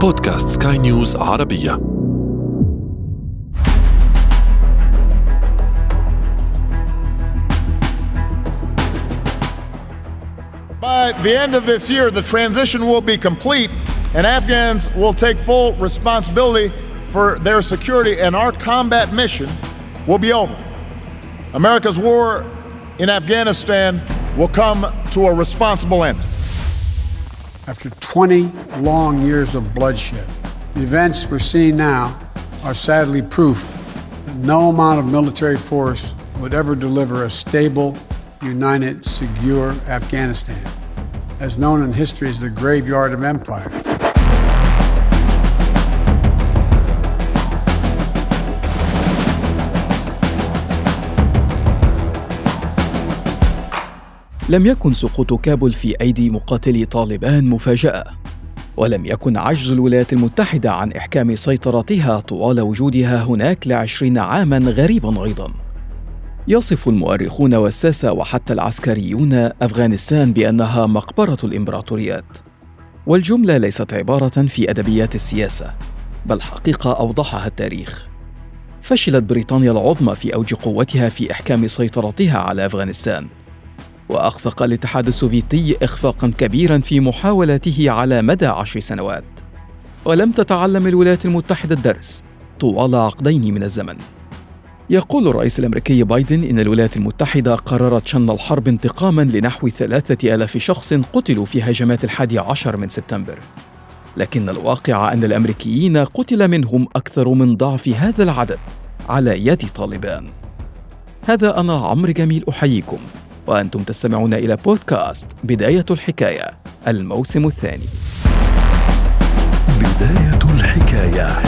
بودكاست سكاي نيوز عربية By the end of this year, the transition will be complete, and Afghans will take full responsibility for their security, and our combat mission will be over. America's war in Afghanistan will come to a responsible end. After 20 long years of bloodshed, the events we're seeing now are sadly proof that no amount of military force would ever deliver a stable, united, secure Afghanistan, as known in history as the graveyard of empire. لم يكن سقوط كابول في أيدي مقاتلي طالبان مفاجأة ولم يكن عجز الولايات المتحدة عن إحكام سيطرتها طوال وجودها هناك لعشرين عاما غريبا أيضا. يصف المؤرخون والساسة وحتى العسكريون أفغانستان بأنها مقبرة الإمبراطوريات. والجملة ليست عبارة في أدبيات السياسة بل حقيقة أوضحها التاريخ. فشلت بريطانيا العظمى في أوج قوتها في إحكام سيطرتها على أفغانستان. وأخفق الاتحاد السوفيتي إخفاقا كبيرا في محاولاته على مدى عشر سنوات. ولم تتعلم الولايات المتحدة الدرس طوال عقدين من الزمن. يقول الرئيس الأمريكي بايدن إن الولايات المتحدة قررت شن الحرب انتقاما لنحو ثلاثة ألاف شخص قتلوا في هجمات الحادي عشر من سبتمبر. لكن الواقع أن الأمريكيين قتل منهم أكثر من ضعف هذا العدد على يد طالبان. هذا أنا عمرو جميل أحييكم. وأنتم تستمعون إلى بودكاست بداية الحكاية الموسم الثاني. بداية الحكاية.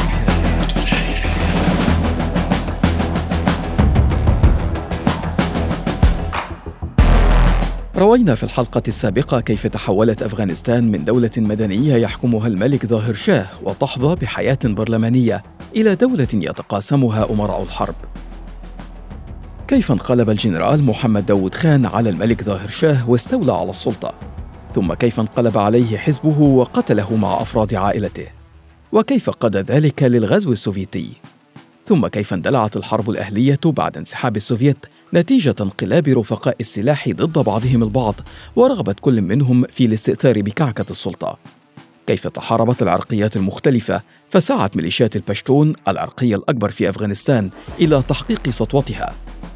روينا في الحلقة السابقة كيف تحولت أفغانستان من دولة مدنية يحكمها الملك ظاهر شاه وتحظى بحياة برلمانية إلى دولة يتقاسمها أمراء الحرب. كيف انقلب الجنرال محمد داود خان على الملك ظاهر شاه واستولى على السلطة؟ ثم كيف انقلب عليه حزبه وقتله مع أفراد عائلته؟ وكيف قاد ذلك للغزو السوفيتي؟ ثم كيف اندلعت الحرب الأهلية بعد انسحاب السوفيت نتيجة انقلاب رفقاء السلاح ضد بعضهم البعض ورغبة كل منهم في الاستئثار بكعكة السلطة؟ كيف تحاربت العرقيات المختلفة فسعت ميليشيات البشتون العرقية الأكبر في أفغانستان إلى تحقيق سطوتها؟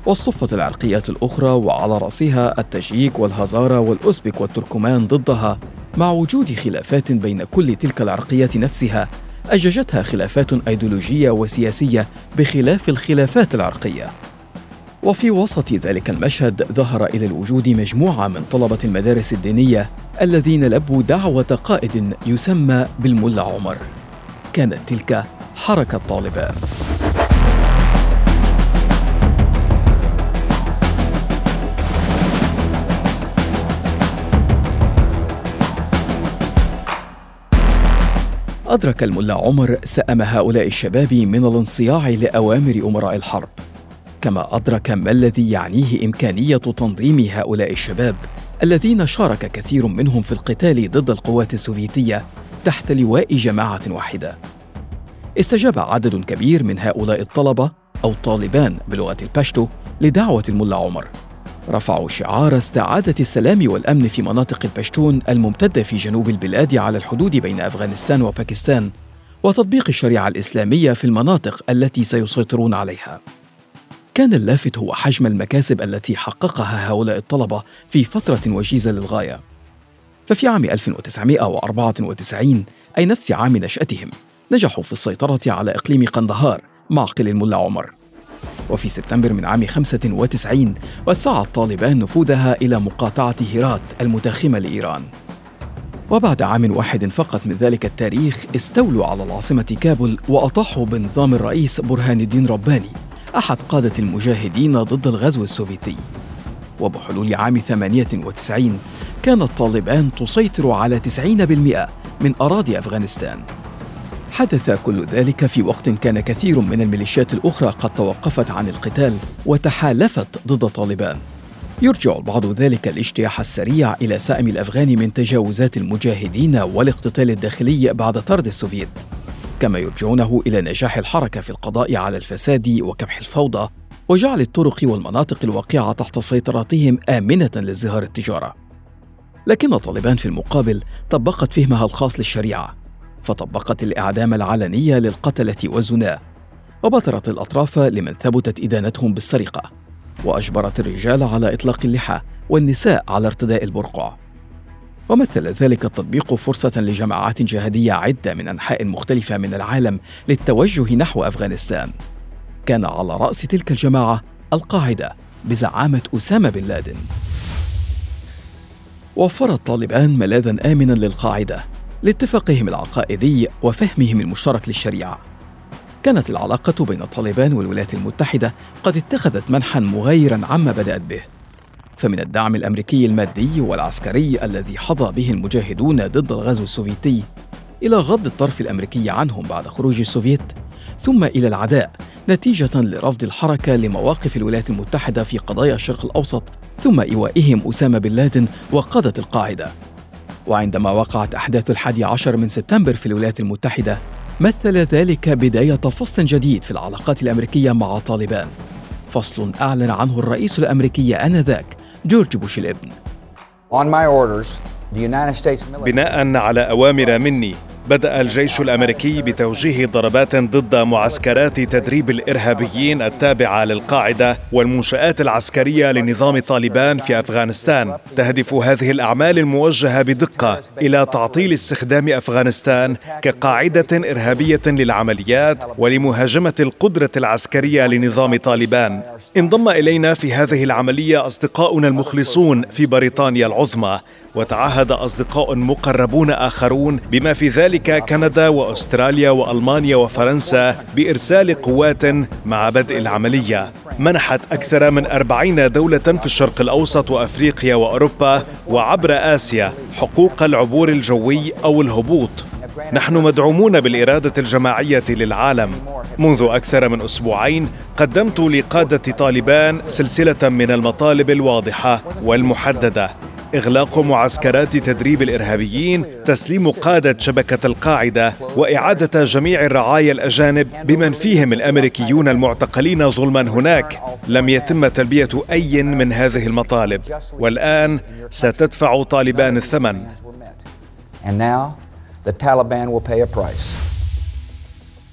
واصطفت العرقيات الأخرى وعلى رأسها التاجيك والهزارة والأوزبك والتركمان ضدها مع وجود خلافات بين كل تلك العرقيات نفسها أججتها خلافات أيديولوجية وسياسية بخلاف الخلافات العرقية. وفي وسط ذلك المشهد ظهر إلى الوجود مجموعة من طلبة المدارس الدينية الذين لبوا دعوة قائد يسمى بالملا عمر. كانت تلك حركة طالبان أدرك الملا عمر سأم هؤلاء الشباب من الانصياع لأوامر أمراء الحرب. كما أدرك ما الذي يعنيه إمكانية تنظيم هؤلاء الشباب الذين شارك كثير منهم في القتال ضد القوات السوفيتية تحت لواء جماعة واحدة. استجاب عدد كبير من هؤلاء الطلبة أو طالبان بلغة الباشتو لدعوة الملا عمر. رفعوا شعار استعادة السلام والأمن في مناطق البشتون الممتدة في جنوب البلاد على الحدود بين أفغانستان وباكستان وتطبيق الشريعة الإسلامية في المناطق التي سيسيطرون عليها. كان اللافت هو حجم المكاسب التي حققها هؤلاء الطلبة في فترة وجيزة للغاية. ففي عام 1994 أي نفس عام نشأتهم نجحوا في السيطرة على إقليم قندهار معقل الملا عمر وفي سبتمبر من عام 95 وسعت طالبان نفوذها إلى مقاطعة هيرات المتاخمة لإيران. وبعد عام واحد فقط من ذلك التاريخ استولوا على العاصمة كابول وأطاحوا بنظام الرئيس برهان الدين رباني أحد قادة المجاهدين ضد الغزو السوفيتي. وبحلول عام 98 كانت طالبان تسيطر على 90% من أراضي أفغانستان. حدث كل ذلك في وقت كان كثير من الميليشيات الأخرى قد توقفت عن القتال وتحالفت ضد طالبان. يرجع البعض ذلك الاجتياح السريع إلى سأم الأفغان من تجاوزات المجاهدين والاقتتال الداخلي بعد طرد السوفيت كما يرجعونه إلى نجاح الحركة في القضاء على الفساد وكبح الفوضى وجعل الطرق والمناطق الواقعة تحت سيطرتهم آمنة لازدهار التجارة. لكن طالبان في المقابل طبقت فهمها الخاص للشريعة. فطبقت الإعدام العلني للقتلة والزناة وبترت الأطراف لمن ثبتت إدانتهم بالسرقة وأجبرت الرجال على إطلاق اللحى والنساء على ارتداء البرقع. ومثل ذلك التطبيق فرصة لجماعات جهادية عدة من أنحاء مختلفة من العالم للتوجه نحو أفغانستان. كان على رأس تلك الجماعة القاعدة بزعامة أسامة بن لادن. وفرت طالبان ملاذا آمنا للقاعدة. لاتفاقهم العقائدي وفهمهم المشترك للشريعة. كانت العلاقة بين طالبان والولايات المتحدة قد اتخذت منحا مغايرا عما بدأت به. فمن الدعم الأمريكي المادي والعسكري الذي حظى به المجاهدون ضد الغزو السوفيتي إلى غض الطرف الأمريكي عنهم بعد خروج السوفيت ثم إلى العداء نتيجة لرفض الحركة لمواقف الولايات المتحدة في قضايا الشرق الأوسط ثم إيوائهم أسامة بن لادن وقادة القاعدة. وعندما وقعت أحداث الحادي عشر من سبتمبر في الولايات المتحدة مثل ذلك بداية فصل جديد في العلاقات الأمريكية مع طالبان. فصل أعلن عنه الرئيس الأمريكي آنذاك جورج بوش الابن. بناء على أوامر مني بدأ الجيش الأمريكي بتوجيه ضربات ضد معسكرات تدريب الإرهابيين التابعة للقاعدة والمنشآت العسكرية لنظام طالبان في أفغانستان. تهدف هذه الأعمال الموجهة بدقة إلى تعطيل استخدام أفغانستان كقاعدة إرهابية للعمليات ولمهاجمة القدرة العسكرية لنظام طالبان. انضم إلينا في هذه العملية أصدقاؤنا المخلصون في بريطانيا العظمى. وتعهد أصدقاء مقربون آخرون بما في ذلك كندا وأستراليا وألمانيا وفرنسا بإرسال قوات مع بدء العملية. منحت أكثر من أربعين دولة في الشرق الأوسط وأفريقيا وأوروبا وعبر آسيا حقوق العبور الجوي أو الهبوط. نحن مدعومون بالإرادة الجماعية للعالم. منذ أكثر من أسبوعين قدمت لقادة طالبان سلسلة من المطالب الواضحة والمحددة. إغلاق معسكرات تدريب الإرهابيين تسليم قادة شبكة القاعدة وإعادة جميع الرعايا الأجانب بمن فيهم الأمريكيون المعتقلين ظلما هناك. لم يتم تلبية أي من هذه المطالب. والآن ستدفع طالبان الثمن.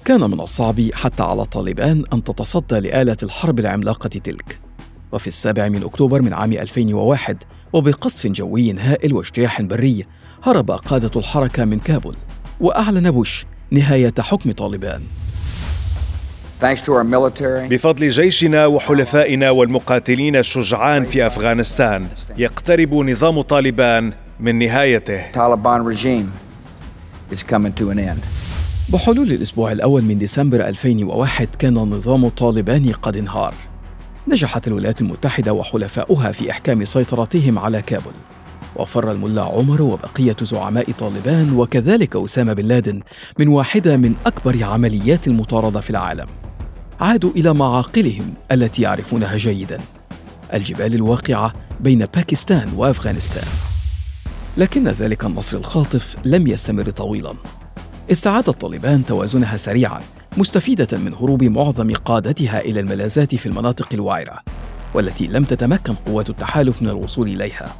كان من الصعب حتى على طالبان أن تتصدى لآلة الحرب العملاقة تلك. وفي السابع من أكتوبر من عام 2001 وبقصف جوي هائل واجتياح بري هرب قادة الحركة من كابول وأعلن بوش نهاية حكم طالبان. بفضل جيشنا وحلفائنا والمقاتلين الشجعان في أفغانستان يقترب نظام طالبان من نهايته. بحلول الأسبوع الأول من ديسمبر 2001 كان النظام الطالباني قد انهار. نجحت الولايات المتحدة وحلفاؤها في إحكام سيطرتهم على كابول. وفر الملا عمر وبقية زعماء طالبان وكذلك أسامة بن لادن من واحدة من أكبر عمليات المطاردة في العالم. عادوا إلى معاقلهم التي يعرفونها جيدا. الجبال الواقعة بين باكستان وأفغانستان. لكن ذلك النصر الخاطف لم يستمر طويلا. استعادت طالبان توازنها سريعا مستفيدة من هروب معظم قادتها إلى الملاذات في المناطق الوعرة والتي لم تتمكن قوات التحالف من الوصول إليها.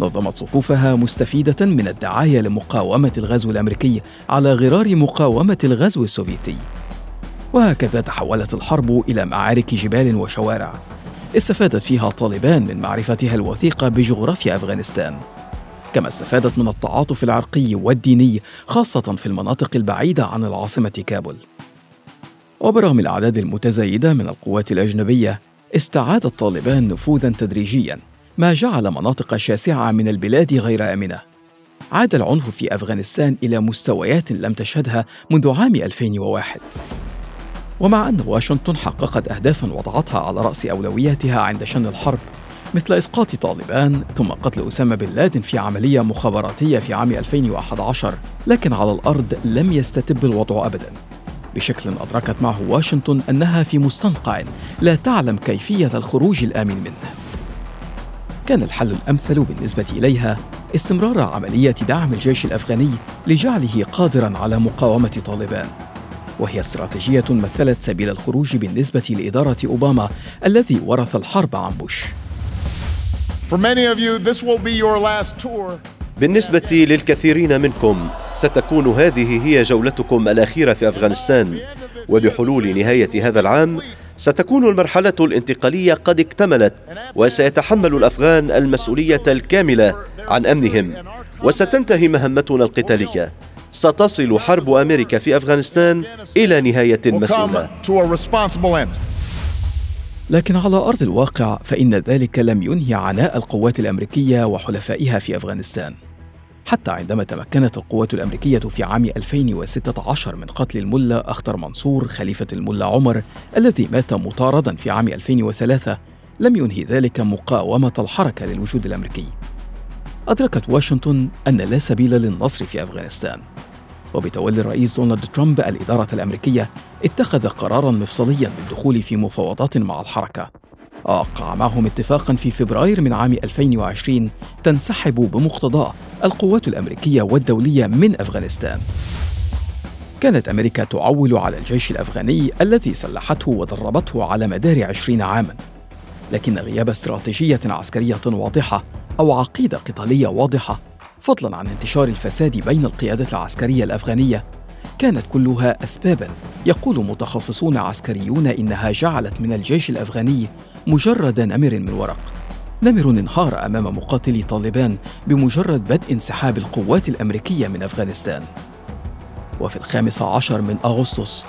نظمت صفوفها مستفيدة من الدعاية لمقاومة الغزو الأمريكي على غرار مقاومة الغزو السوفيتي. وهكذا تحولت الحرب إلى معارك جبال وشوارع. استفادت فيها طالبان من معرفتها الوثيقة بجغرافيا أفغانستان. كما استفادت من التعاطف العرقي والديني خاصة في المناطق البعيدة عن العاصمة كابول. وبرغم الأعداد المتزايدة من القوات الأجنبية استعاد الطالبان نفوذا تدريجيا ما جعل مناطق شاسعة من البلاد غير آمنة. عاد العنف في أفغانستان إلى مستويات لم تشهدها منذ عام 2001 ومع أن واشنطن حققت أهدافا وضعتها على رأس أولوياتها عند شن الحرب مثل إسقاط طالبان ثم قتل أسامة بن لادن في عملية مخابراتية في عام 2011 لكن على الأرض لم يستتب الوضع أبدا. بشكل أدركت معه واشنطن أنها في مستنقع لا تعلم كيفية الخروج الآمن منه. كان الحل الأمثل بالنسبة إليها استمرار عملية دعم الجيش الأفغاني لجعله قادرا على مقاومة طالبان. وهي استراتيجية مثلت سبيل الخروج بالنسبة لإدارة أوباما الذي ورث الحرب عن بوش. بالنسبة للكثيرين منكم ستكون هذه هي جولتكم الأخيرة في أفغانستان. وبحلول نهاية هذا العام ستكون المرحلة الانتقالية قد اكتملت وسيتحمل الأفغان المسؤولية الكاملة عن أمنهم. وستنتهي مهمتنا القتالية. ستصل حرب أمريكا في أفغانستان إلى نهاية مسؤولة لكن على أرض الواقع فإن ذلك لم ينهي عناء القوات الأمريكية وحلفائها في أفغانستان. حتى عندما تمكنت القوات الأمريكية في عام 2016 من قتل الملا أخطر منصور خليفة الملا عمر الذي مات مطاردا في عام 2003 لم ينهي ذلك مقاومة الحركة للوجود الأمريكي. أدركت واشنطن أن لا سبيل للنصر في أفغانستان. وبتولي الرئيس دونالد ترامب الإدارة الأمريكية اتخذ قرارا مفصليا بالدخول في مفاوضات مع الحركة. وقع معهم اتفاقا في فبراير من عام 2020 تنسحب بمقتضاه القوات الأمريكية والدولية من أفغانستان. كانت أمريكا تعول على الجيش الأفغاني الذي سلحته ودربته على مدار عشرين عاما. لكن غياب استراتيجية عسكرية واضحة أو عقيدة قتالية واضحة فضلا عن انتشار الفساد بين القيادة العسكرية الأفغانية كانت كلها أسبابا يقول متخصصون عسكريون إنها جعلت من الجيش الأفغاني مجرد نمر من ورق. نمر انهار أمام مقاتلي طالبان بمجرد بدء انسحاب القوات الأمريكية من أفغانستان. وفي الخامس عشر من أغسطس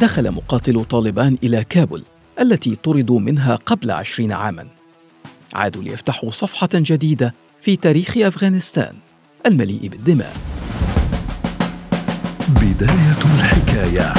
دخل مقاتلو طالبان إلى كابول التي طردوا منها قبل عشرين عاما. عادوا ليفتحوا صفحة جديدة في تاريخ أفغانستان المليء بالدماء. بداية الحكاية.